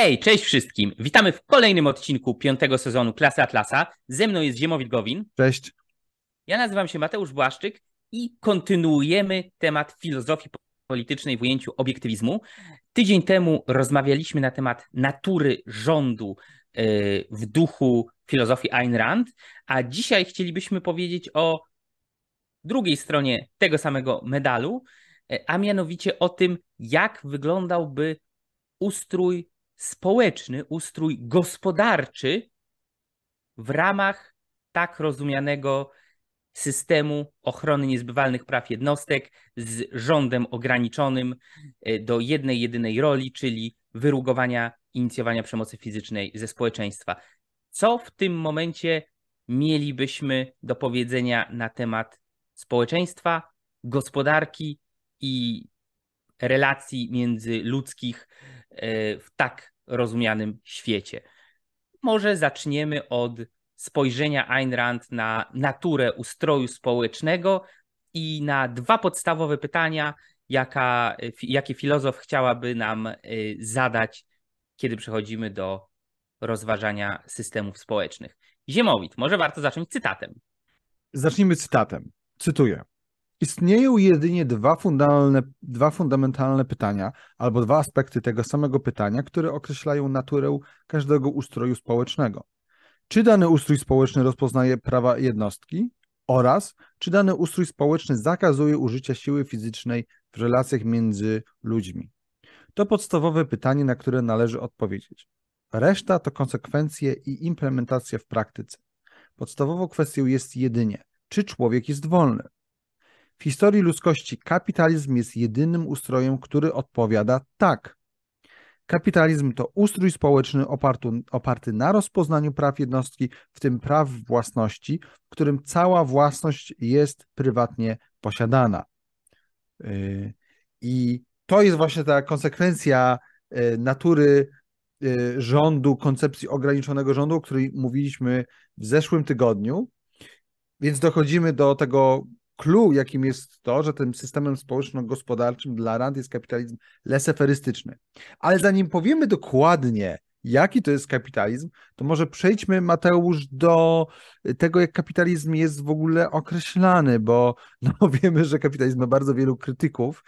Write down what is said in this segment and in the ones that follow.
Hej, cześć wszystkim. Witamy w kolejnym odcinku piątego sezonu Klasy Atlasa. Ze mną jest Ziemowit Gowin. Cześć. Ja nazywam się Mateusz Błaszczyk i kontynuujemy temat filozofii politycznej w ujęciu obiektywizmu. Tydzień temu rozmawialiśmy na temat natury rządu e, w duchu filozofii Ayn Rand, a dzisiaj chcielibyśmy powiedzieć o drugiej stronie tego samego medalu, e, a mianowicie o tym, jak wyglądałby ustrój społeczny, ustrój gospodarczy w ramach tak rozumianego systemu ochrony niezbywalnych praw jednostek z rządem ograniczonym e, do jednej, jedynej roli, czyli wyrugowania, inicjowania przemocy fizycznej ze społeczeństwa. Co w tym momencie mielibyśmy do powiedzenia na temat społeczeństwa, gospodarki i relacji międzyludzkich w tak rozumianym świecie. Może zaczniemy od spojrzenia Ayn Rand na naturę ustroju społecznego i na dwa podstawowe pytania, jaka, jakie filozof chciałaby nam e, zadać, kiedy przechodzimy do rozważania systemów społecznych. Ziemowit, może warto zacząć cytatem. Zacznijmy cytatem. Cytuję. Istnieją jedynie dwa, dwa fundamentalne pytania, albo dwa aspekty tego samego pytania, które określają naturę każdego ustroju społecznego. Czy dany ustrój społeczny rozpoznaje prawa jednostki oraz czy dany ustrój społeczny zakazuje użycia siły fizycznej w relacjach między ludźmi? To podstawowe pytanie, na które należy odpowiedzieć. Reszta to konsekwencje i implementacja w praktyce. Podstawową kwestią jest jedynie, czy człowiek jest wolny. W historii ludzkości kapitalizm jest jedynym ustrojem, który odpowiada tak. Kapitalizm to ustrój społeczny oparty, oparty na rozpoznaniu praw jednostki, w tym praw własności, w którym cała własność jest prywatnie posiadana. Yy, I to jest właśnie ta konsekwencja yy, natury yy, rządu, koncepcji ograniczonego rządu, o której mówiliśmy w zeszłym tygodniu. Więc dochodzimy do tego clue, jakim jest to, że tym systemem społeczno-gospodarczym dla Rand jest kapitalizm leseferystyczny. Ale zanim powiemy dokładnie, jaki to jest kapitalizm, to może przejdźmy, Mateusz, do tego, jak kapitalizm jest w ogóle określany, bo no, wiemy, że kapitalizm ma bardzo wielu krytyków,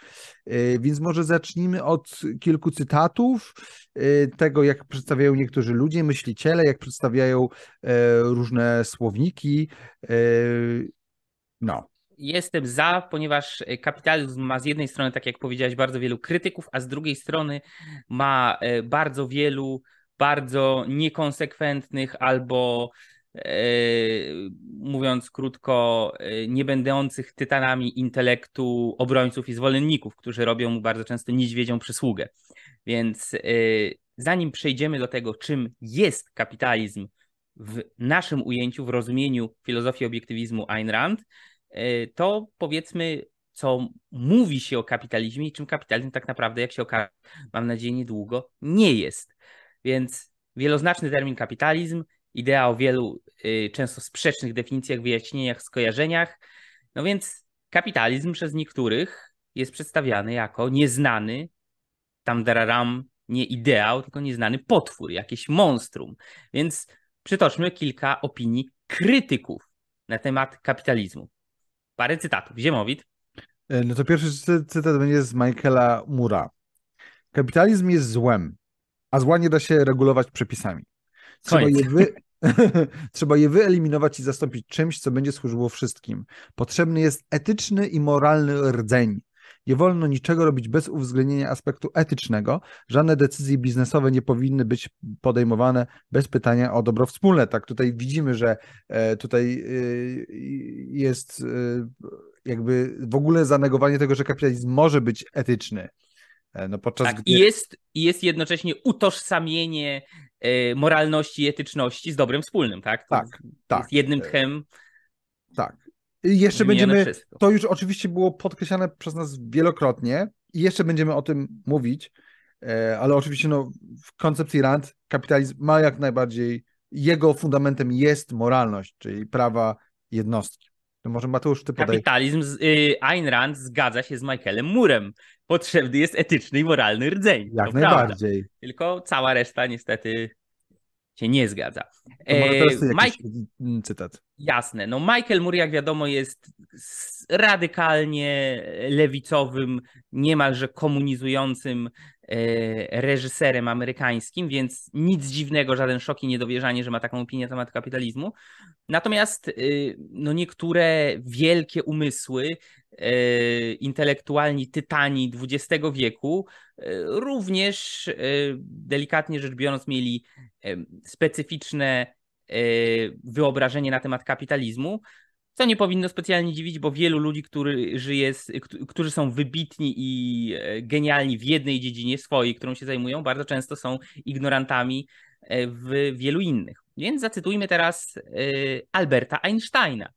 y, więc może zacznijmy od kilku cytatów, y, tego, jak przedstawiają niektórzy ludzie, myśliciele, jak przedstawiają e, różne słowniki. E, no jestem za, ponieważ e, kapitalizm ma z jednej strony, tak jak powiedziałeś, bardzo wielu krytyków, a z drugiej strony ma e, bardzo wielu bardzo niekonsekwentnych albo e, mówiąc krótko, nie będących tytanami intelektu obrońców i zwolenników, którzy robią mu bardzo często niedźwiedzią przysługę. Więc zanim przejdziemy do tego, czym jest kapitalizm w naszym ujęciu, w rozumieniu filozofii obiektywizmu Ayn Rand, to powiedzmy, co mówi się o kapitalizmie i czym kapitalizm tak naprawdę, jak się okaże, mam nadzieję, niedługo nie jest. Więc wieloznaczny termin kapitalizm, idea o wielu y, często sprzecznych definicjach, wyjaśnieniach, skojarzeniach. No więc kapitalizm przez niektórych jest przedstawiany jako nieznany, tam dararam, nie ideał, tylko nieznany potwór, jakieś monstrum. Więc przytoczmy kilka opinii krytyków na temat kapitalizmu parę cytatów. Ziemowit. E, no to pierwszy cytat będzie z Michaela Mura. Kapitalizm jest złem, a zła nie da się regulować przepisami. Trzeba je, wy... Trzeba je wyeliminować i zastąpić czymś, co będzie służyło wszystkim. Potrzebny jest etyczny i moralny rdzeń. Nie wolno niczego robić bez uwzględnienia aspektu etycznego. Żadne decyzje biznesowe nie powinny być podejmowane bez pytania o dobro wspólne. Tak, tutaj widzimy, że e, tutaj e, jest e, jakby w ogóle zanegowanie tego, że kapitalizm może być etyczny. No podczas tak, gdy... i, jest, jest jednocześnie utożsamienie moralności i etyczności z dobrem wspólnym, tak? To tak, jest, tak. Jest jednym tchem. Tak. Jeszcze będziemy, wszystko. to już oczywiście było podkreślane przez nas wielokrotnie i jeszcze będziemy o tym mówić, e, ale oczywiście no, w koncepcji Rand kapitalizm ma jak najbardziej, jego fundamentem jest moralność, czyli prawa jednostki. No może Mateusz, ty podaj. Kapitalizm, z, y, Ayn Rand zgadza się z Michaelem Murem. Potrzebny jest etyczny i moralny rdzeń. Jak najbardziej. Prawda. Tylko cała reszta niestety się nie zgadza. To może teraz e, Mike... cytat. Jasne. No Michael Moore, jak wiadomo, jest radykalnie lewicowym, niemalże komunizującym e, reżyserem amerykańskim, więc nic dziwnego, żaden szok i niedowierzanie, że ma taką opinię na temat kapitalizmu. Natomiast e, no niektóre wielkie umysły, intelektualni tytani XX wieku również, delikatnie rzecz biorąc, mieli specyficzne wyobrażenie na temat kapitalizmu, co nie powinno specjalnie dziwić, bo wielu ludzi, który żyje, którzy są wybitni i e, genialni w jednej dziedzinie swojej, którą się zajmują, bardzo często są ignorantami e, w wielu innych. Więc zacytujmy teraz e, Alberta Einsteina.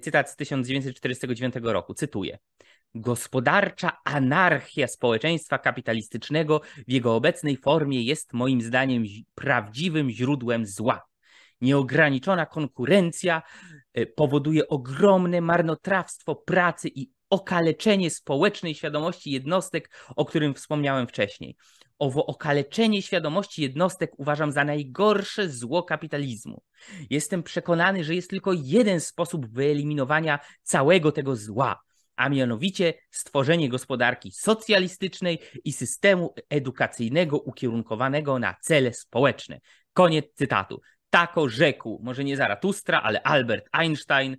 Cytat z 1949 roku. Cytuję. Gospodarcza anarchia społeczeństwa kapitalistycznego w jego obecnej formie jest moim zdaniem prawdziwym źródłem zła. Nieograniczona konkurencja e, powoduje ogromne marnotrawstwo pracy i okaleczenie społecznej świadomości jednostek, o którym wspomniałem wcześniej. Owo okaleczenie świadomości jednostek uważam za najgorsze zło kapitalizmu. Jestem przekonany, że jest tylko jeden sposób wyeliminowania całego tego zła, a mianowicie stworzenie gospodarki socjalistycznej i systemu edukacyjnego ukierunkowanego na cele społeczne. Koniec cytatu. Tako rzekł, może nie Zaratustra, ale Albert Einstein,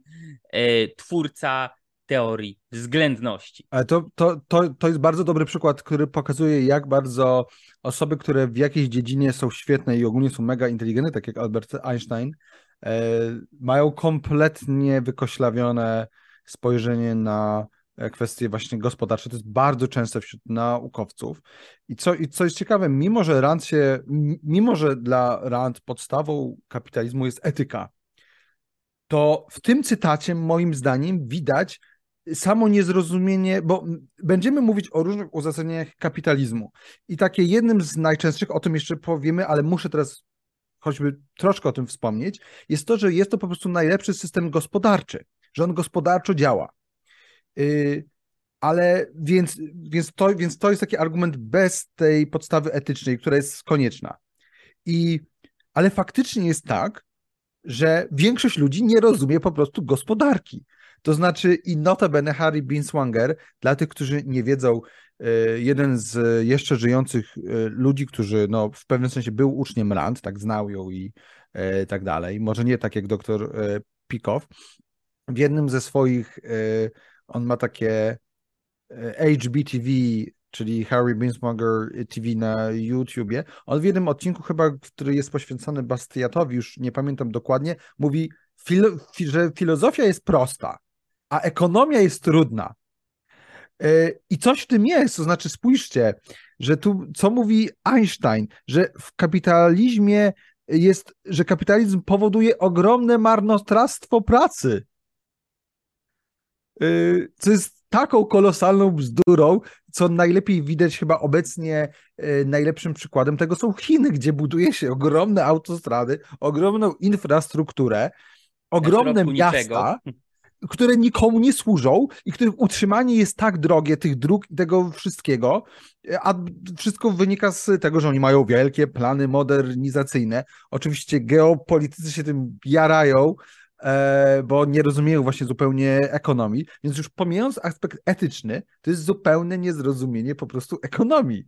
e, twórca teorii względności. Ale to, to, to, to jest bardzo dobry przykład, który pokazuje, jak bardzo osoby, które w jakiejś dziedzinie są świetne i ogólnie są mega inteligentne, tak jak Albert Einstein, e, mają kompletnie wykoślawione spojrzenie na kwestie właśnie gospodarcze. To jest bardzo częste wśród naukowców. I co, I co jest ciekawe, mimo że Rand się, mimo że dla Rand podstawą kapitalizmu jest etyka, to w tym cytacie moim zdaniem widać samo niezrozumienie, bo będziemy mówić o różnych uzasadnieniach kapitalizmu. I takie jednym z najczęstszych, o tym jeszcze powiemy, ale muszę teraz choćby troszkę o tym wspomnieć, jest to, że jest to po prostu najlepszy system gospodarczy, że on gospodarczo działa. Y, ale więc, więc, to, więc to jest taki argument bez tej podstawy etycznej, która jest konieczna. I, ale faktycznie jest tak, że większość ludzi nie rozumie po prostu gospodarki. To znaczy, i notabene Harry Binswanger, dla tych, którzy nie wiedzą, y, jeden z jeszcze żyjących y, ludzi, którzy no, w pewnym sensie był uczniem Rand, tak znał ją i tak dalej, może nie tak jak doktor Pikow, w jednym ze swoich on ma takie HBTV, e, czyli Harry Binsmonger TV na YouTubie. On w jednym odcinku chyba, który jest poświęcony Bastiatowi, już nie pamiętam dokładnie, mówi, filo, że filozofia jest prosta, a ekonomia jest trudna. E, I coś w tym jest, to znaczy spójrzcie, że tu, co mówi Einstein, że w kapitalizmie jest, że kapitalizm powoduje ogromne marnotrawstwo pracy. Y, co jest taką kolosalną bzdurą, co najlepiej widać chyba obecnie y, najlepszym przykładem tego są Chiny, gdzie buduje się ogromne autostrady, ogromną infrastrukturę, ogromne miasta, które nikomu nie służą i których utrzymanie jest tak drogie, tych dróg i tego wszystkiego, a wszystko wynika z tego, że oni mają wielkie plany modernizacyjne. Oczywiście geopolitycy się tym jarają, bo nie rozumieją właśnie zupełnie ekonomii, więc już pomijając aspekt etyczny, to jest zupełne niezrozumienie po prostu ekonomii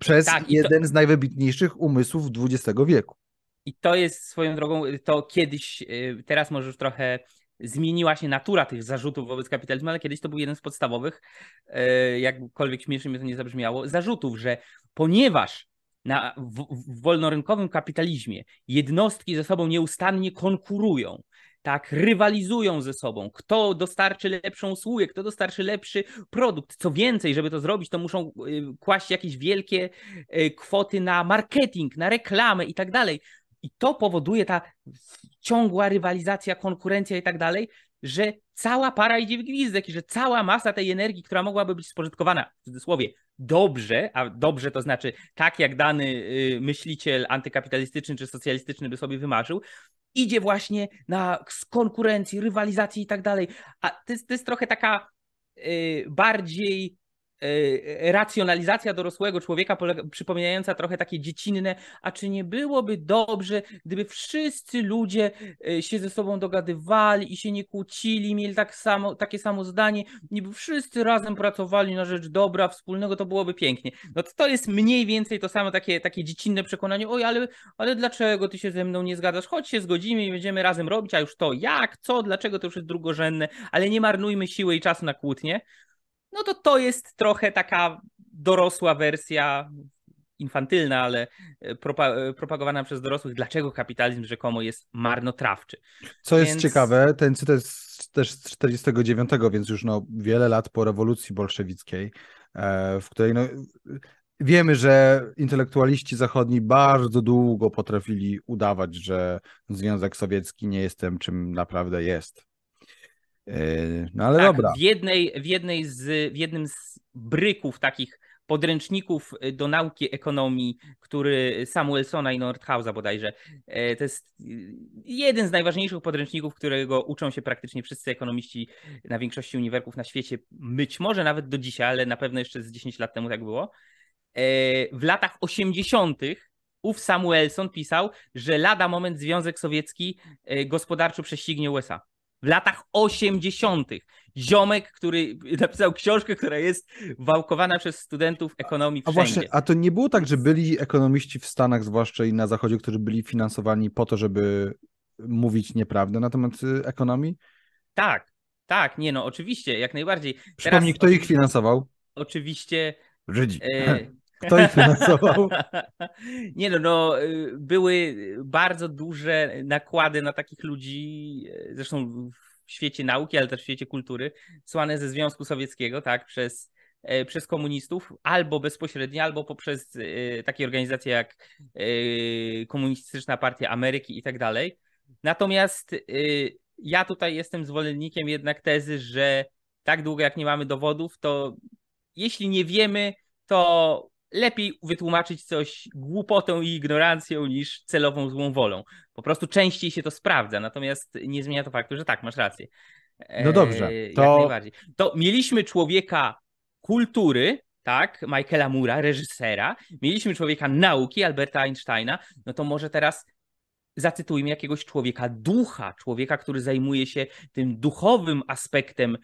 przez tak, jeden to... z najwybitniejszych umysłów XX wieku. I to jest swoją drogą, to kiedyś, y, teraz może już trochę zmieniła się natura tych zarzutów wobec kapitalizmu, ale kiedyś to był jeden z podstawowych, y, jakkolwiek śmiesznie mi to nie zabrzmiało, zarzutów, że ponieważ na, w, w wolnorynkowym kapitalizmie jednostki ze sobą nieustannie konkurują, tak, rywalizują ze sobą, kto dostarczy lepszą usługę, kto dostarczy lepszy produkt. Co więcej, żeby to zrobić, to muszą y, kłaść jakieś wielkie y, kwoty na marketing, na reklamę i tak dalej. I to powoduje ta ciągła rywalizacja, konkurencja i tak dalej, że cała para idzie w gwizdek i że cała masa tej energii, która mogłaby być spożytkowana, w cudzysłowie, dobrze, a dobrze to znaczy tak, jak dany y, myśliciel antykapitalistyczny czy socjalistyczny by sobie wymarzył, idzie właśnie na konkurencji, rywalizacji i tak dalej. A to jest, to jest trochę taka y, bardziej racjonalizacja dorosłego człowieka, przypominająca trochę takie dziecinne, a czy nie byłoby dobrze, gdyby wszyscy ludzie y, się ze sobą dogadywali i się nie kłócili, mieli tak samo, takie samo zdanie, niby wszyscy razem pracowali na rzecz dobra wspólnego, to byłoby pięknie. No to, to jest mniej więcej to samo takie, takie dziecinne przekonanie, oj, ale, ale dlaczego ty się ze mną nie zgadzasz? Chodź się zgodzimy i będziemy razem robić, a już to jak, co, dlaczego to już jest drugorzędne, ale nie marnujmy siły i czasu na kłótnie no to to jest trochę taka dorosła wersja, infantylna, ale e, e, propagowana przez dorosłych, dlaczego kapitalizm rzekomo jest marnotrawczy. Co jest ciekawe, ten cytat jest też z 49, więc już no wiele lat po rewolucji bolszewickiej, e, w której no, wiemy, że intelektualiści zachodni bardzo długo potrafili udawać, że Związek Sowiecki nie jest tym, czym naprawdę jest. Yy, no ale tak, dobra. W, jednej, w, jednej z, w jednym z bryków takich podręczników do nauki ekonomii, który Samuelsona i Nordhausa bodajże, e, to jest jeden z najważniejszych podręczników, którego uczą się praktycznie wszyscy ekonomiści na większości uniwerków na świecie, być może nawet do dzisiaj, ale na pewno jeszcze z 10 lat temu tak było. W latach 80. ów Samuelson pisał, że lada moment Związek Sowiecki gospodarczo prześcignie USA w latach 80. Ziomek, który napisał książkę, która jest wałkowana przez studentów ekonomii wszędzie. A właśnie, a to nie było tak, że byli ekonomiści w Stanach, zwłaszcza i na Zachodzie, którzy byli finansowani po to, żeby mówić nieprawdę na temat y, ekonomii? Tak, tak, nie no, oczywiście, jak najbardziej. Przypomnij, Teraz, kto ich finansował? Oczywiście. Żydzi. E, kto ich finansował? Nie no, no, y, były bardzo duże nakłady na takich ludzi, y, zresztą w świecie nauki, ale też w świecie kultury, słane ze Związku Sowieckiego, tak, przez, e, przez komunistów, albo bezpośrednio, albo poprzez e, takie organizacje jak e, Komunistyczna Partia Ameryki i tak dalej. Natomiast ja tutaj jestem zwolennikiem jednak tezy, że tak długo jak nie mamy dowodów, to jeśli nie wiemy, to lepiej wytłumaczyć coś głupotą i ignorancją niż celową złą wolą. Po prostu częściej się to sprawdza, natomiast nie zmienia to faktu, że tak, masz rację. No dobrze. To... Jak najbardziej. To mieliśmy człowieka kultury, tak, Michaela Mura, reżysera, mieliśmy człowieka nauki, Alberta Einsteina, no to może teraz zacytujmy jakiegoś człowieka ducha, człowieka, który zajmuje się tym duchowym aspektem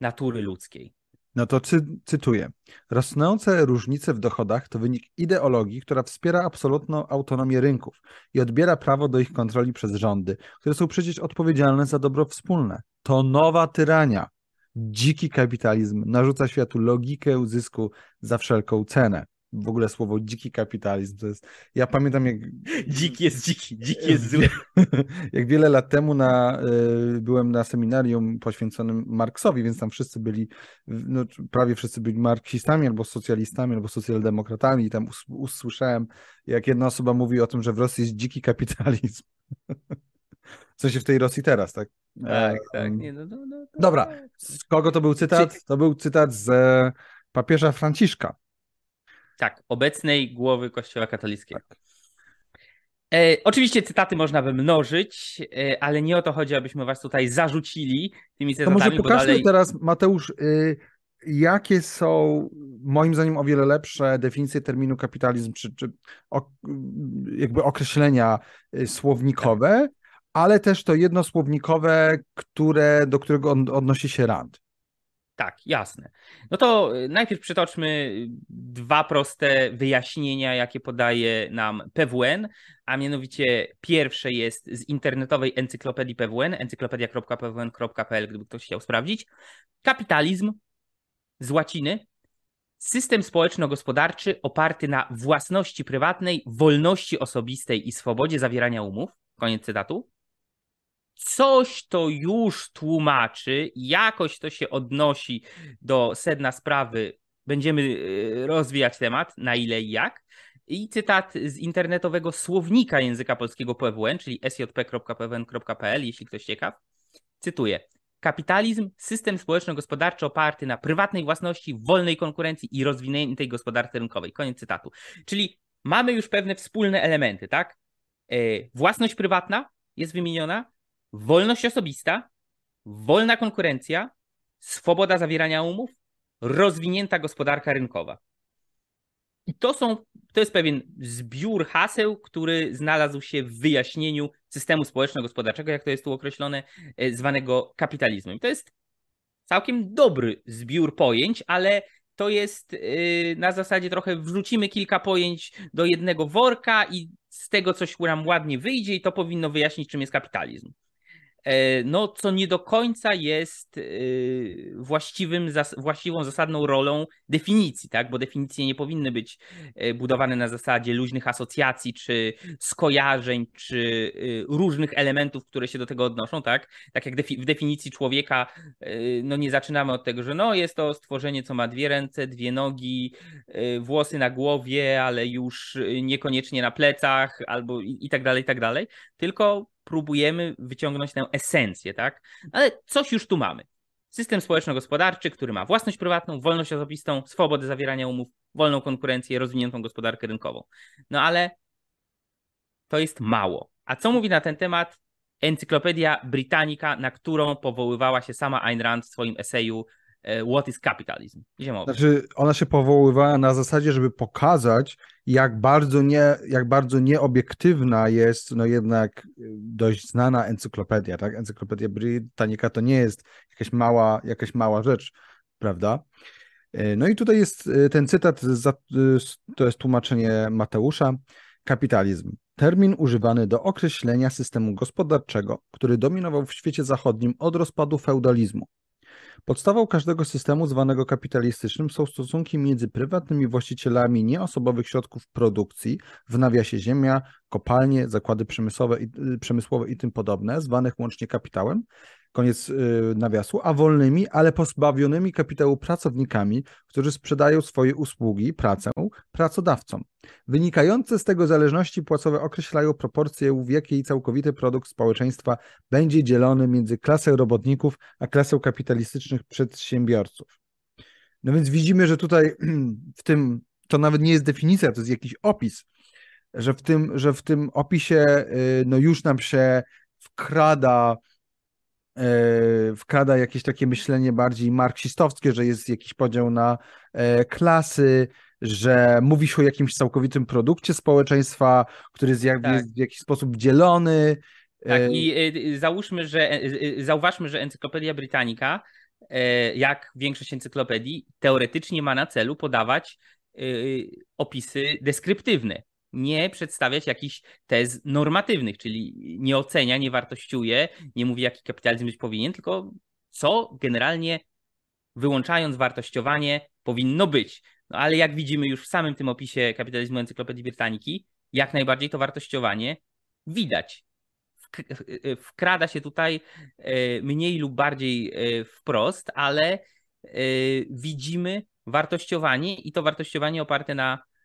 natury ludzkiej. No to cy cytuję. Rosnące różnice w dochodach to wynik ideologii, która wspiera absolutną autonomię rynków i odbiera prawo do ich kontroli przez rządy, które są przecież odpowiedzialne za dobro wspólne. To nowa tyrania. Dziki kapitalizm narzuca światu logikę zysku za wszelką cenę w ogóle słowo dziki kapitalizm. To jest, ja pamiętam jak... Dziki jest dziki, dziki jest zły. jak wiele lat temu na, y, byłem na seminarium poświęconym Marksowi, więc tam wszyscy byli, no, prawie wszyscy byli marksistami albo socjalistami, albo socjaldemokratami i tam usłyszałem, jak jedna osoba mówi o tym, że w Rosji jest dziki kapitalizm. W sensie w tej Rosji teraz, tak? Tak, tak. Nie, no, no, no, Dobra, z kogo to był cytat? To był cytat z papieża Franciszka. Tak, obecnej głowy Kościoła katolickiego. Tak. E, oczywiście cytaty można wymnożyć, e, ale nie o to chodzi, abyśmy was tutaj zarzucili tymi cytatami. To może pokażmy dalej... teraz, Mateusz, y, jakie są moim zdaniem o wiele lepsze definicje terminu kapitalizm, czy, czy o, jakby określenia y, słownikowe, tak. ale też to jednosłownikowe, które, do którego on, odnosi się Rand. Tak, jasne. No to y, najpierw przytoczmy dwa proste wyjaśnienia, jakie podaje nam PWN, a mianowicie pierwsze jest z internetowej encyklopedii PWN, encyklopedia.pwn.pl, gdyby ktoś chciał sprawdzić. Kapitalizm z łaciny system społeczno-gospodarczy oparty na własności prywatnej, wolności osobistej i swobodzie zawierania umów. Koniec cytatu coś to już tłumaczy, jakoś to się odnosi do sedna sprawy. Będziemy y, rozwijać temat, na ile i jak. I cytat z internetowego słownika języka polskiego PWN, czyli sjp.pwn.pl, jeśli ktoś ciekaw. Cytuję. Kapitalizm, system społeczno-gospodarczy oparty na prywatnej własności, wolnej konkurencji i rozwiniętej gospodarce rynkowej. Koniec cytatu. Czyli mamy już pewne wspólne elementy, tak? E, własność prywatna, jest wymieniona wolność osobista, wolna konkurencja, swoboda zawierania umów, rozwinięta gospodarka rynkowa. I to są, to jest pewien zbiór haseł, który znalazł się w wyjaśnieniu systemu społeczno-gospodarczego, jak to jest tu określone, e, zwanego kapitalizmem. I to jest całkiem dobry zbiór pojęć, ale to jest e, na zasadzie trochę wrzucimy kilka pojęć do jednego worka i z tego coś nam ładnie wyjdzie i to powinno wyjaśnić, czym jest kapitalizm. E, no, co nie do końca jest e, właściwym, właściwą, zasadną rolą definicji, tak? bo definicje nie powinny być e, budowane na zasadzie luźnych asocjacji, czy skojarzeń, czy różnych elementów, które się do tego odnoszą, tak? Tak jak w definicji człowieka, no nie zaczynamy od tego, że no jest to stworzenie, co ma dwie ręce, dwie nogi, włosy na głowie, ale już niekoniecznie na plecach, albo i, i tak dalej, i tak dalej, tylko próbujemy wyciągnąć tę esencję, tak? Ale coś już tu mamy. System społeczno-gospodarczy, który ma własność prywatną, wolność osobistą, swobodę zawierania umów, wolną konkurencję, rozwiniętą gospodarkę rynkową. No ale to jest mało. A co mówi na ten temat Encyklopedia Britannica, na którą powoływała się sama Ayn Rand w swoim eseju what is Capitalism? Znaczy, ona się powoływała na zasadzie, żeby pokazać, jak bardzo, nie, jak bardzo nieobiektywna jest no jednak dość znana encyklopedia. Tak? Encyklopedia Britannica to nie jest jakaś mała, jakaś mała rzecz, prawda? E, no i tutaj jest e, ten cytat, to jest tłumaczenie Mateusza. Kapitalizm. Termin używany do określenia systemu gospodarczego, który dominował w świecie zachodnim od rozpadu feudalizmu. Podstawą każdego systemu zwanego kapitalistycznym są stosunki między prywatnymi właścicielami nieosobowych środków produkcji, w nawiasie ziemia, kopalnie, zakłady przemysłowe i, przemysłowe i tym podobne, zwanych łącznie kapitałem, koniec y, nawiasu, a wolnymi, ale pozbawionymi kapitału pracownikami, którzy sprzedają swoje usługi, pracę pracodawcom. Wynikające z tego zależności płacowe określają proporcje, w jakiej całkowity produkt społeczeństwa będzie dzielony między klasę robotników a klasę kapitalistycznych przedsiębiorców. No więc widzimy, że tutaj w tym, to nawet nie jest definicja, to jest jakiś opis, że w tym, że w tym opisie y, no już nam się wkrada wkrada jakieś takie myślenie bardziej marksistowskie, że jest jakiś podział na e, klasy, że mówi się o jakimś całkowitym produkcie społeczeństwa, który jest, jakby, tak. w jakiś sposób dzielony. Tak, e, i załóżmy, że zauważmy, że Encyklopedia Britannica, jak większość encyklopedii, teoretycznie ma na celu podawać opisy deskryptywne nie przedstawiać jakichś tez normatywnych, czyli nie ocenia, nie wartościuje, nie mówi, jaki kapitalizm być powinien, tylko co generalnie wyłączając wartościowanie powinno być. No ale jak widzimy już w samym tym opisie kapitalizmu Encyklopedii Brytaniki, jak najbardziej to wartościowanie widać. Wkrada się tutaj e, mniej lub bardziej e, wprost, ale e, widzimy wartościowanie i to wartościowanie oparte na E,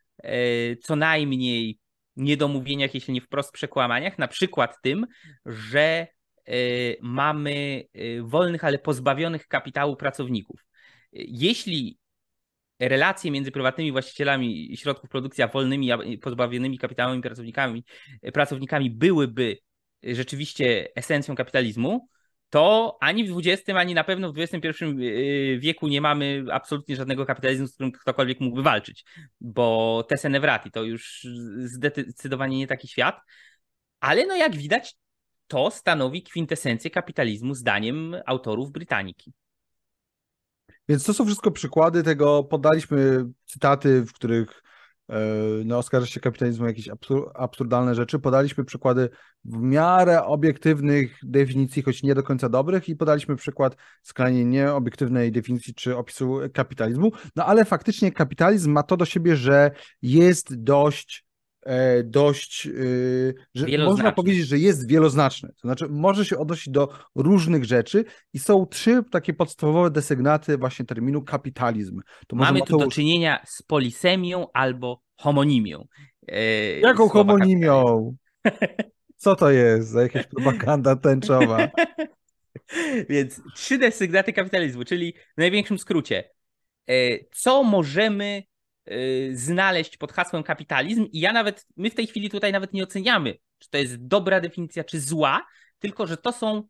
co najmniej niedomówieniach, jeśli nie wprost przekłamaniach, na przykład tym, że e, mamy e, wolnych, ale pozbawionych kapitału pracowników. Jeśli relacje między prywatnymi właścicielami środków produkcji a wolnymi, a pozbawionymi kapitałami pracownikami, pracownikami byłyby rzeczywiście esencją kapitalizmu, to ani w XX, ani na pewno w XXI y, wieku nie mamy absolutnie żadnego kapitalizmu, z którym ktokolwiek mógłby walczyć, bo te senevrati to już zdecydowanie nie taki świat, ale no jak widać, to stanowi kwintesencję kapitalizmu zdaniem autorów Brytaniki. Więc to są wszystko przykłady tego, podaliśmy cytaty, w których no, oskarża się kapitalizmu jakieś absurdalne rzeczy. Podaliśmy przykłady w miarę obiektywnych definicji, choć nie do końca dobrych, i podaliśmy przykład skrajnie nieobiektywnej definicji czy opisu kapitalizmu. No ale faktycznie kapitalizm ma to do siebie, że jest dość E, dość, e, że można powiedzieć, że jest wieloznaczny. To znaczy, może się odnosić do różnych rzeczy i są trzy takie podstawowe desygnaty właśnie terminu kapitalizm. To Mamy tu do czynienia z polisemią albo homonimią. E, Jaką homonimią? Co to jest za jakaś propaganda tęczowa? Więc trzy desygnaty kapitalizmu, czyli w największym skrócie. Co możemy Y, znaleźć pod hasłem kapitalizm i ja nawet, my w tej chwili tutaj nawet nie oceniamy czy to jest dobra definicja, czy zła, tylko że to są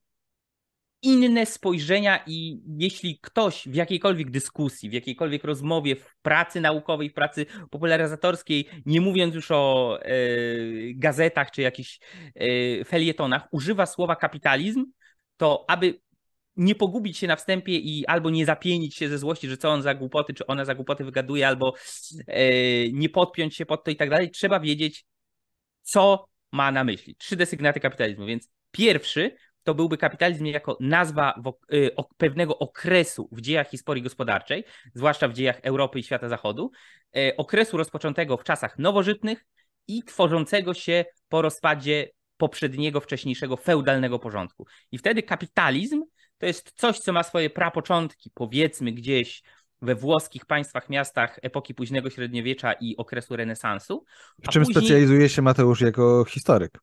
inne spojrzenia i jeśli ktoś w jakiejkolwiek dyskusji, w jakiejkolwiek rozmowie, w pracy naukowej, w pracy popularyzatorskiej, nie mówiąc już o e, gazetach czy jakichś e, felietonach, używa słowa kapitalizm, to aby nie pogubić się na wstępie i albo nie zapienić się ze złości, że co on za głupoty, czy ona za głupoty wygaduje, albo e, nie podpiąć się pod to i tak dalej, trzeba wiedzieć, co ma na myśli. Trzy desygnaty kapitalizmu, więc pierwszy to byłby kapitalizm jako nazwa y, pewnego okresu w dziejach historii gospodarczej, zwłaszcza w dziejach Europy i świata zachodu, e, okresu rozpoczętego w czasach nowożytnych i tworzącego się po rozpadzie poprzedniego, wcześniejszego feudalnego porządku. I wtedy kapitalizm to jest coś, co ma swoje prapoczątki, powiedzmy gdzieś we włoskich państwach, miastach epoki późnego średniowiecza i okresu renesansu. W czym później... specjalizuje się Mateusz jako historyk?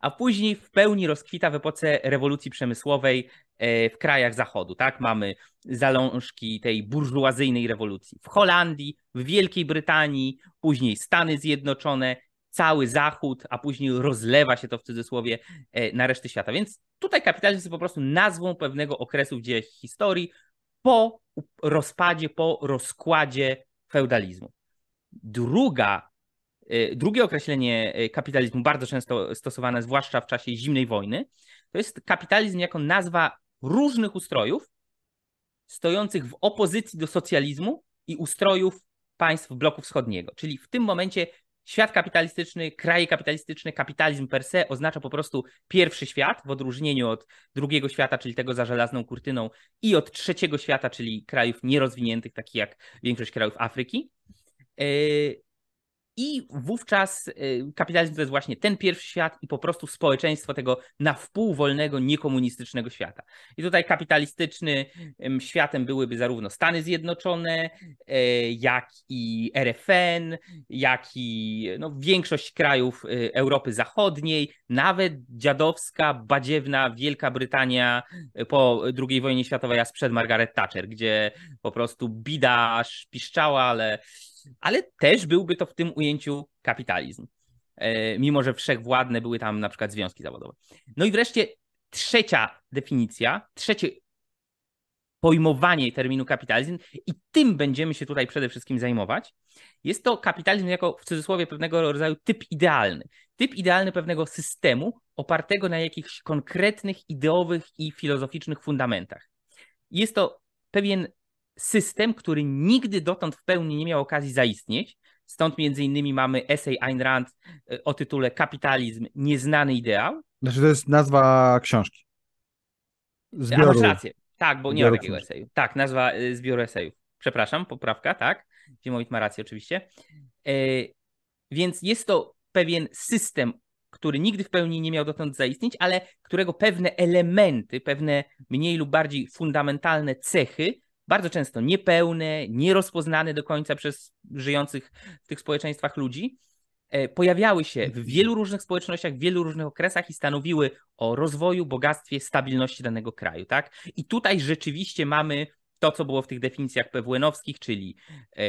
a później w pełni rozkwita w epoce rewolucji przemysłowej e, w krajach zachodu. Tak? Mamy zalążki tej burżuazyjnej rewolucji w Holandii, w Wielkiej Brytanii, później Stany Zjednoczone, cały Zachód, a później rozlewa się to w cudzysłowie e, na resztę świata. Więc tutaj kapitalizm jest po prostu nazwą pewnego okresu w dziejach historii po rozpadzie, po rozkładzie feudalizmu. Druga Y, drugie określenie y, kapitalizmu, bardzo często stosowane, zwłaszcza w czasie zimnej wojny, to jest kapitalizm jako nazwa różnych ustrojów stojących w opozycji do socjalizmu i ustrojów państw bloku wschodniego. Czyli w tym momencie świat kapitalistyczny, kraje kapitalistyczne, kapitalizm per se oznacza po prostu pierwszy świat, w odróżnieniu od drugiego świata, czyli tego za żelazną kurtyną, i od trzeciego świata, czyli krajów nierozwiniętych, takich jak większość krajów Afryki. Y, i wówczas y, kapitalizm to jest właśnie ten pierwszy świat i po prostu społeczeństwo tego na wpół wolnego, niekomunistycznego świata. I tutaj kapitalistyczny światem byłyby zarówno Stany Zjednoczone, e, jak i RFN, jak i no, większość krajów y, Europy Zachodniej, nawet dziadowska, badziewna Wielka Brytania y, po II wojnie światowej, a sprzed Margaret Thatcher, gdzie po prostu bida piszczała, ale ale też byłby to w tym ujęciu kapitalizm. E, mimo, że wszechwładne były tam na przykład związki zawodowe. No i wreszcie trzecia definicja, trzecie pojmowanie terminu kapitalizm i tym będziemy się tutaj przede wszystkim zajmować. Jest to kapitalizm jako w cudzysłowie pewnego rodzaju typ idealny. Typ idealny pewnego systemu opartego na jakichś konkretnych ideowych i filozoficznych fundamentach. Jest to pewien system, który nigdy dotąd w pełni nie miał okazji zaistnieć. Stąd między innymi mamy esej Ayn Rand e, o tytule Kapitalizm, nieznany ideał. Znaczy to jest nazwa książki. Zbioru. A masz rację. Tak, bo nie ma takiego eseju. Tak, nazwa e, zbioru esejów. Przepraszam, poprawka, tak. Ziemowit ma rację oczywiście. E, więc jest to pewien system, który nigdy w pełni nie miał dotąd zaistnieć, ale którego pewne elementy, pewne mniej lub bardziej fundamentalne cechy bardzo często niepełne, nierozpoznane do końca przez żyjących w tych społeczeństwach ludzi, e, pojawiały się w wielu różnych społecznościach, w wielu różnych okresach i stanowiły o rozwoju, bogactwie, stabilności danego kraju. Tak? I tutaj rzeczywiście mamy to, co było w tych definicjach PWN-owskich, czyli e,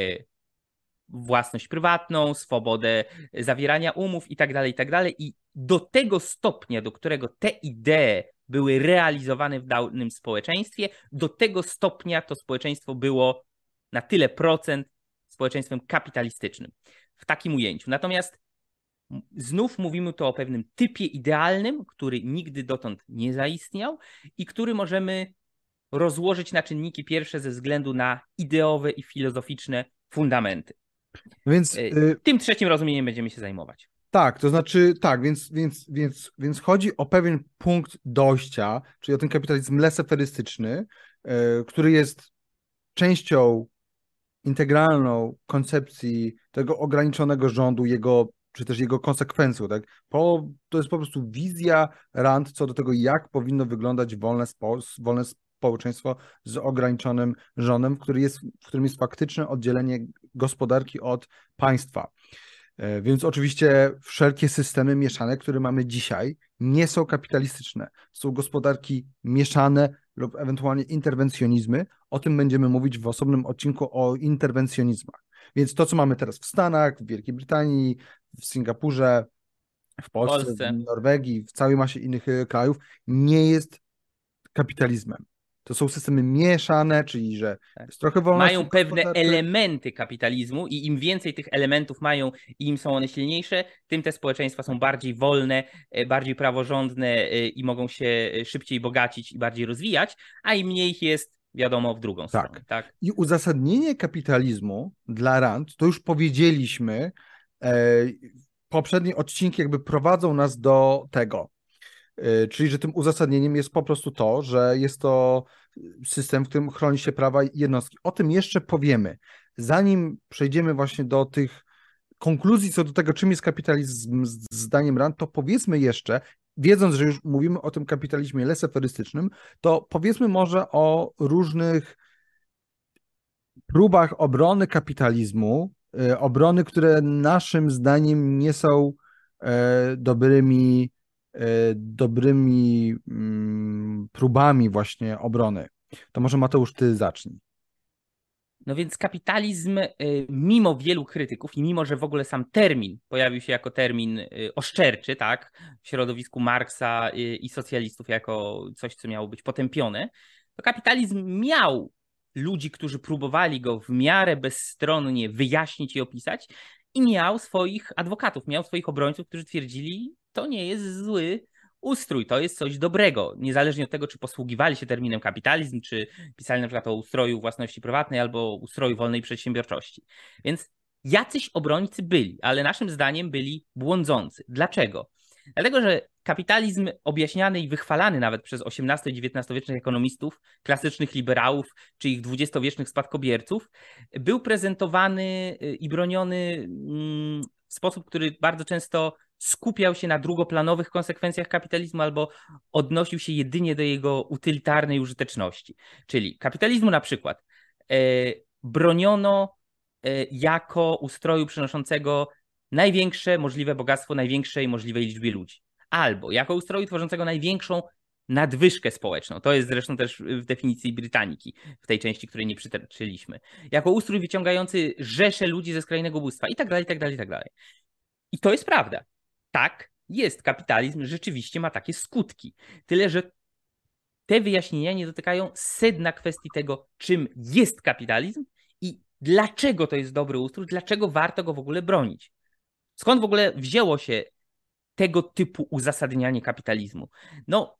własność prywatną, swobodę zawierania umów i tak dalej, i tak dalej. I do tego stopnia, do którego te idee były realizowane w danym społeczeństwie. Do tego stopnia to społeczeństwo było na tyle procent społeczeństwem kapitalistycznym w takim ujęciu. Natomiast znów mówimy tu o pewnym typie idealnym, który nigdy dotąd nie zaistniał i który możemy rozłożyć na czynniki pierwsze ze względu na ideowe i filozoficzne fundamenty. Więc y... tym trzecim rozumieniem będziemy się zajmować. Tak, to znaczy, tak, więc, więc, więc, więc chodzi o pewien punkt dojścia, czyli o ten kapitalizm leseferystyczny, yy, który jest częścią integralną koncepcji tego ograniczonego rządu, jego, czy też jego konsekwencją. Tak? Po, to jest po prostu wizja Rand co do tego, jak powinno wyglądać wolne, spo, wolne społeczeństwo z ograniczonym rządem, który jest, w którym jest faktyczne oddzielenie gospodarki od państwa. E, więc oczywiście wszelkie systemy mieszane, które mamy dzisiaj, nie są kapitalistyczne. Są gospodarki mieszane lub ewentualnie interwencjonizmy. O tym będziemy mówić w osobnym odcinku o interwencjonizmach. Więc to, co mamy teraz w Stanach, w Wielkiej Brytanii, w Singapurze, w Polsce, Polsce, w Norwegii, w całej masie innych e, krajów, nie jest kapitalizmem. To są systemy mieszane, czyli że tak. jest trochę wolności. Mają pewne elementy kapitalizmu i im więcej tych elementów mają i im są one silniejsze, tym te społeczeństwa są bardziej wolne, e, bardziej praworządne e, i mogą się szybciej bogacić i bardziej rozwijać, a im mniej ich jest, wiadomo, w drugą tak. stronę. Tak. I uzasadnienie kapitalizmu dla Rand, to już powiedzieliśmy, poprzednie odcinki jakby prowadzą nas do tego. E, czyli, że tym uzasadnieniem jest po prostu to, że jest to system, w którym chroni się prawa jednostki. O tym jeszcze powiemy. Zanim przejdziemy właśnie do tych konkluzji co do tego, czym jest kapitalizm zdaniem Rand, to powiedzmy jeszcze, wiedząc, że już mówimy o tym kapitalizmie leseferystycznym, to powiedzmy może o różnych próbach obrony kapitalizmu, E, obrony, które naszym zdaniem nie są e, dobrymi, dobrymi mm, próbami właśnie obrony. To może Mateusz, ty zacznij. No więc kapitalizm, mimo wielu krytyków i mimo, że w ogóle sam termin pojawił się jako termin oszczerczy, tak, w środowisku Marksa i socjalistów jako coś, co miało być potępione, to kapitalizm miał ludzi, którzy próbowali go w miarę bezstronnie wyjaśnić i opisać, i miał swoich adwokatów, miał swoich obrońców, którzy twierdzili, to nie jest zły ustrój, to jest coś dobrego, niezależnie od tego, czy posługiwali się terminem kapitalizm, czy pisali na przykład o ustroju własności prywatnej albo ustroju wolnej przedsiębiorczości. Więc jacyś obrońcy byli, ale naszym zdaniem byli błądzący. Dlaczego? Dlatego, że kapitalizm objaśniany i wychwalany nawet przez XVIII i XIX-wiecznych ekonomistów, klasycznych liberałów czy ich dwudziestowiecznych spadkobierców, był prezentowany y, i broniony mm, w sposób, który bardzo często skupiał się na drugoplanowych konsekwencjach kapitalizmu albo odnosił się jedynie do jego utylitarnej użyteczności. Czyli kapitalizmu na przykład e, broniono e, jako ustroju przynoszącego największe możliwe bogactwo największej możliwej liczbie ludzi. Albo jako ustroju tworzącego największą nadwyżkę społeczną. To jest zresztą też w definicji Brytaniki, w tej części, której nie przytoczyliśmy. Jako ustrój wyciągający rzesze ludzi ze skrajnego ubóstwa i tak dalej, i tak dalej, i tak dalej. I to jest prawda. Tak, jest. Kapitalizm rzeczywiście ma takie skutki. Tyle, że te wyjaśnienia nie dotykają sedna kwestii tego, czym jest kapitalizm i dlaczego to jest dobry ustrój, dlaczego warto go w ogóle bronić. Skąd w ogóle wzięło się tego typu uzasadnianie kapitalizmu? No,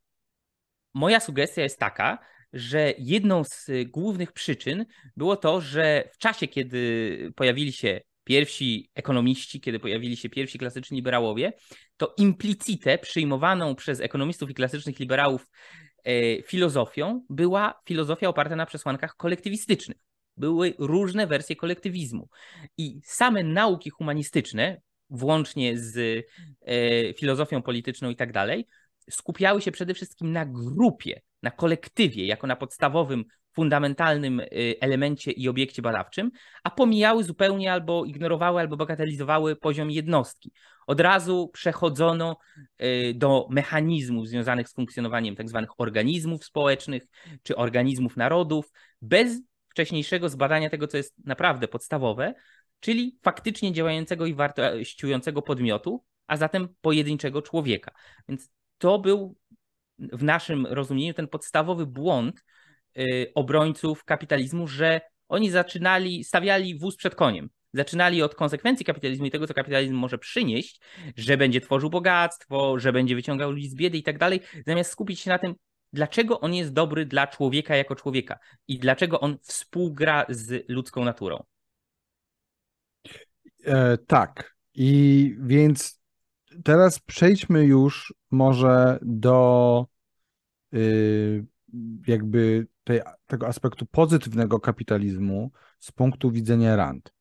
moja sugestia jest taka, że jedną z głównych przyczyn było to, że w czasie, kiedy pojawili się pierwsi ekonomiści, kiedy pojawili się pierwsi klasyczni liberałowie, to implicite przyjmowaną przez ekonomistów i klasycznych liberałów e, filozofią była filozofia oparta na przesłankach kolektywistycznych. Były różne wersje kolektywizmu. I same nauki humanistyczne, włącznie z e, filozofią polityczną i tak dalej, skupiały się przede wszystkim na grupie, na kolektywie, jako na podstawowym, fundamentalnym e, elemencie i obiekcie badawczym, a pomijały zupełnie albo ignorowały, albo bagatelizowały poziom jednostki. Od razu przechodzono e, do mechanizmów związanych z funkcjonowaniem tzw. Tak organizmów społecznych czy organizmów narodów, bez wcześniejszego zbadania tego, co jest naprawdę podstawowe, czyli faktycznie działającego i wartościującego podmiotu, a zatem pojedynczego człowieka. Więc to był w naszym rozumieniu ten podstawowy błąd y, obrońców kapitalizmu, że oni zaczynali, stawiali wóz przed koniem. Zaczynali od konsekwencji kapitalizmu i tego, co kapitalizm może przynieść, że będzie tworzył bogactwo, że będzie wyciągał ludzi z biedy i tak dalej, zamiast skupić się na tym, dlaczego on jest dobry dla człowieka jako człowieka i dlaczego on współgra z ludzką naturą. E, tak. I więc teraz przejdźmy już może do y, jakby tej, tego aspektu pozytywnego kapitalizmu z punktu widzenia Rand.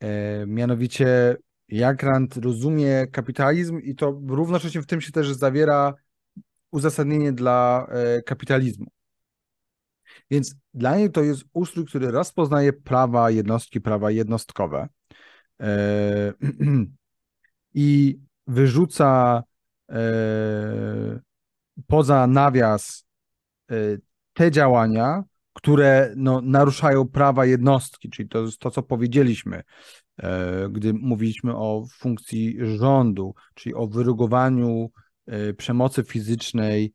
E, mianowicie, jak Rand rozumie kapitalizm, i to równocześnie w tym się też zawiera uzasadnienie dla e, kapitalizmu. Więc dla niej to jest ustrój, który rozpoznaje prawa jednostki, prawa jednostkowe, E, i wyrzuca poza nawias e, te działania, które no, naruszają prawa jednostki, czyli to jest to, co powiedzieliśmy. e, gdy mówiliśmy o funkcji rządu, czyli o wyrugowaniu e, przemocy fizycznej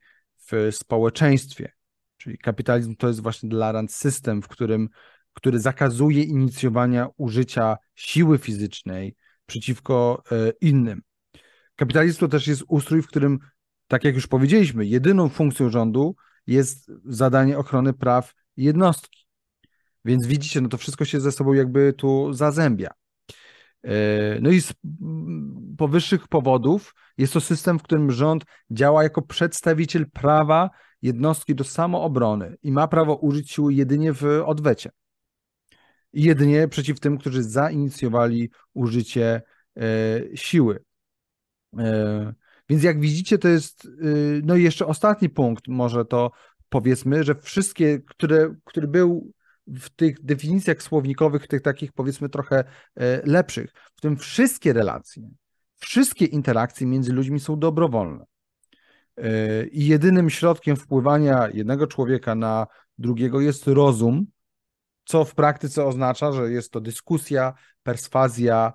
w społeczeństwie. Czyli kapitalizm to jest właśnie dla Rand system, w którym, który zakazuje inicjowania użycia siły fizycznej przeciwko innym. Kapitalizm to też jest ustrój, w którym, tak jak już powiedzieliśmy, jedyną funkcją rządu jest zadanie ochrony praw jednostki. Więc widzicie, no to wszystko się ze sobą jakby tu zazębia. E, no i z powyższych powodów jest to system, w którym rząd działa jako przedstawiciel prawa jednostki do samoobrony i ma prawo użyć siły jedynie w odwecie. Jedynie przeciw tym, którzy zainicjowali użycie e, siły. E, więc jak widzicie, to jest, y, no i jeszcze ostatni punkt, może to powiedzmy, że wszystkie, które, który był w tych definicjach słownikowych, tych takich powiedzmy trochę e, lepszych, w tym wszystkie relacje, wszystkie interakcje między ludźmi są dobrowolne. E, I jedynym środkiem wpływania jednego człowieka na drugiego jest rozum, co w praktyce oznacza, że jest to dyskusja, perswazja,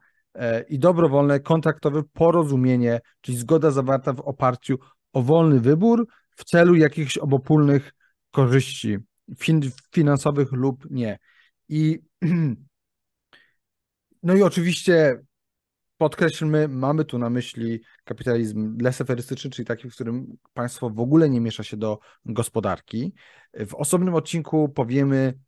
i dobrowolne kontraktowe porozumienie, czyli zgoda zawarta w oparciu o wolny wybór w celu jakichś obopólnych korzyści fin finansowych lub nie. I no i oczywiście podkreślmy, mamy tu na myśli kapitalizm leseferystyczny, czyli taki, w którym państwo w ogóle nie miesza się do gospodarki. W osobnym odcinku powiemy,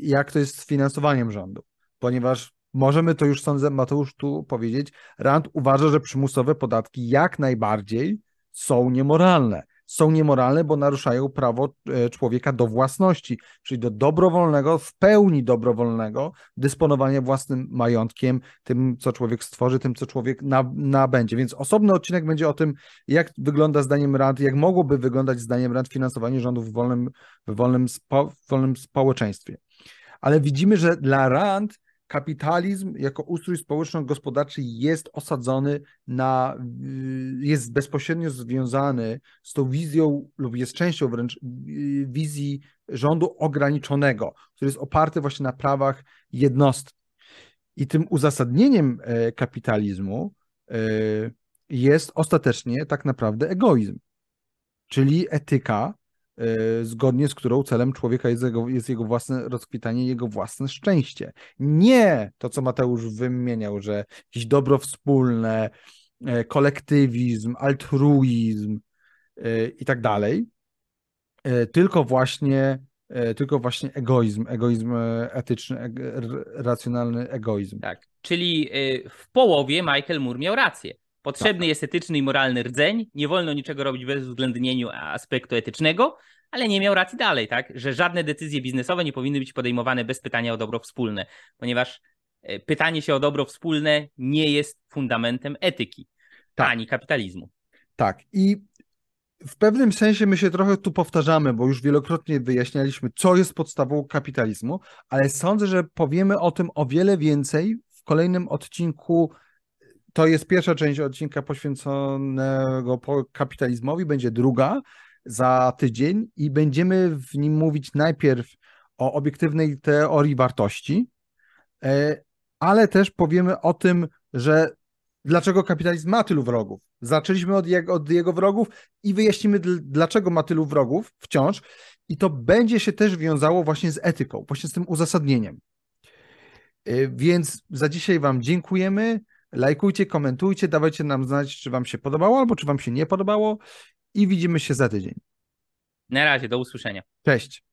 jak to jest z finansowaniem rządu, ponieważ możemy to już sądzę, Mateusz tu powiedzieć, Rand uważa, że przymusowe podatki jak najbardziej są niemoralne. Są niemoralne, bo naruszają prawo e, człowieka do własności, czyli do dobrowolnego, w pełni dobrowolnego dysponowania własnym majątkiem, tym, co człowiek stworzy, tym, co człowiek nabędzie. Więc osobny odcinek będzie o tym, jak wygląda zdaniem Rand, jak mogłoby wyglądać zdaniem Rand finansowanie rządów w wolnym, w wolnym, spo, w wolnym społeczeństwie. Ale widzimy, że dla Rand kapitalizm jako ustrój społeczno-gospodarczy jest osadzony na, y, jest bezpośrednio związany z tą wizją lub jest częścią wręcz y, wizji rządu ograniczonego, który jest oparty właśnie na prawach jednostki. I tym uzasadnieniem e, kapitalizmu e, jest ostatecznie tak naprawdę egoizm, czyli etyka, zgodnie z którą celem człowieka jest jego, jest jego własne rozkwitanie, jego własne szczęście. Nie to, co Mateusz wymieniał, że jakieś dobro wspólne, e, kolektywizm, altruizm e, i tak dalej, tylko właśnie tylko właśnie egoizm, egoizm etyczny, racjonalny egoizm. Tak, czyli w połowie Michael Moore miał rację. Potrzebny tak. jest etyczny i moralny rdzeń, nie wolno niczego robić bez uwzględnienia aspektu etycznego, ale nie miał racji dalej, tak? Że żadne decyzje biznesowe nie powinny być podejmowane bez pytania o dobro wspólne, ponieważ e, pytanie się o dobro wspólne nie jest fundamentem etyki tak. ani kapitalizmu. Tak. I w pewnym sensie my się trochę tu powtarzamy, bo już wielokrotnie wyjaśnialiśmy, co jest podstawą kapitalizmu, ale sądzę, że powiemy o tym o wiele więcej w kolejnym odcinku to jest pierwsza część odcinka poświęconego kapitalizmowi, będzie druga za tydzień i będziemy w nim mówić najpierw o obiektywnej teorii wartości, e, ale też powiemy o tym, że dlaczego kapitalizm ma tylu wrogów. Zaczęliśmy od jego, od jego wrogów i wyjaśnimy, dlaczego ma tylu wrogów wciąż. I to będzie się też wiązało właśnie z etyką, właśnie z tym uzasadnieniem. E, więc za dzisiaj Wam dziękujemy. Lajkujcie, komentujcie, dawajcie nam znać, czy Wam się podobało albo czy Wam się nie podobało i widzimy się za tydzień. Na razie, do usłyszenia. Cześć.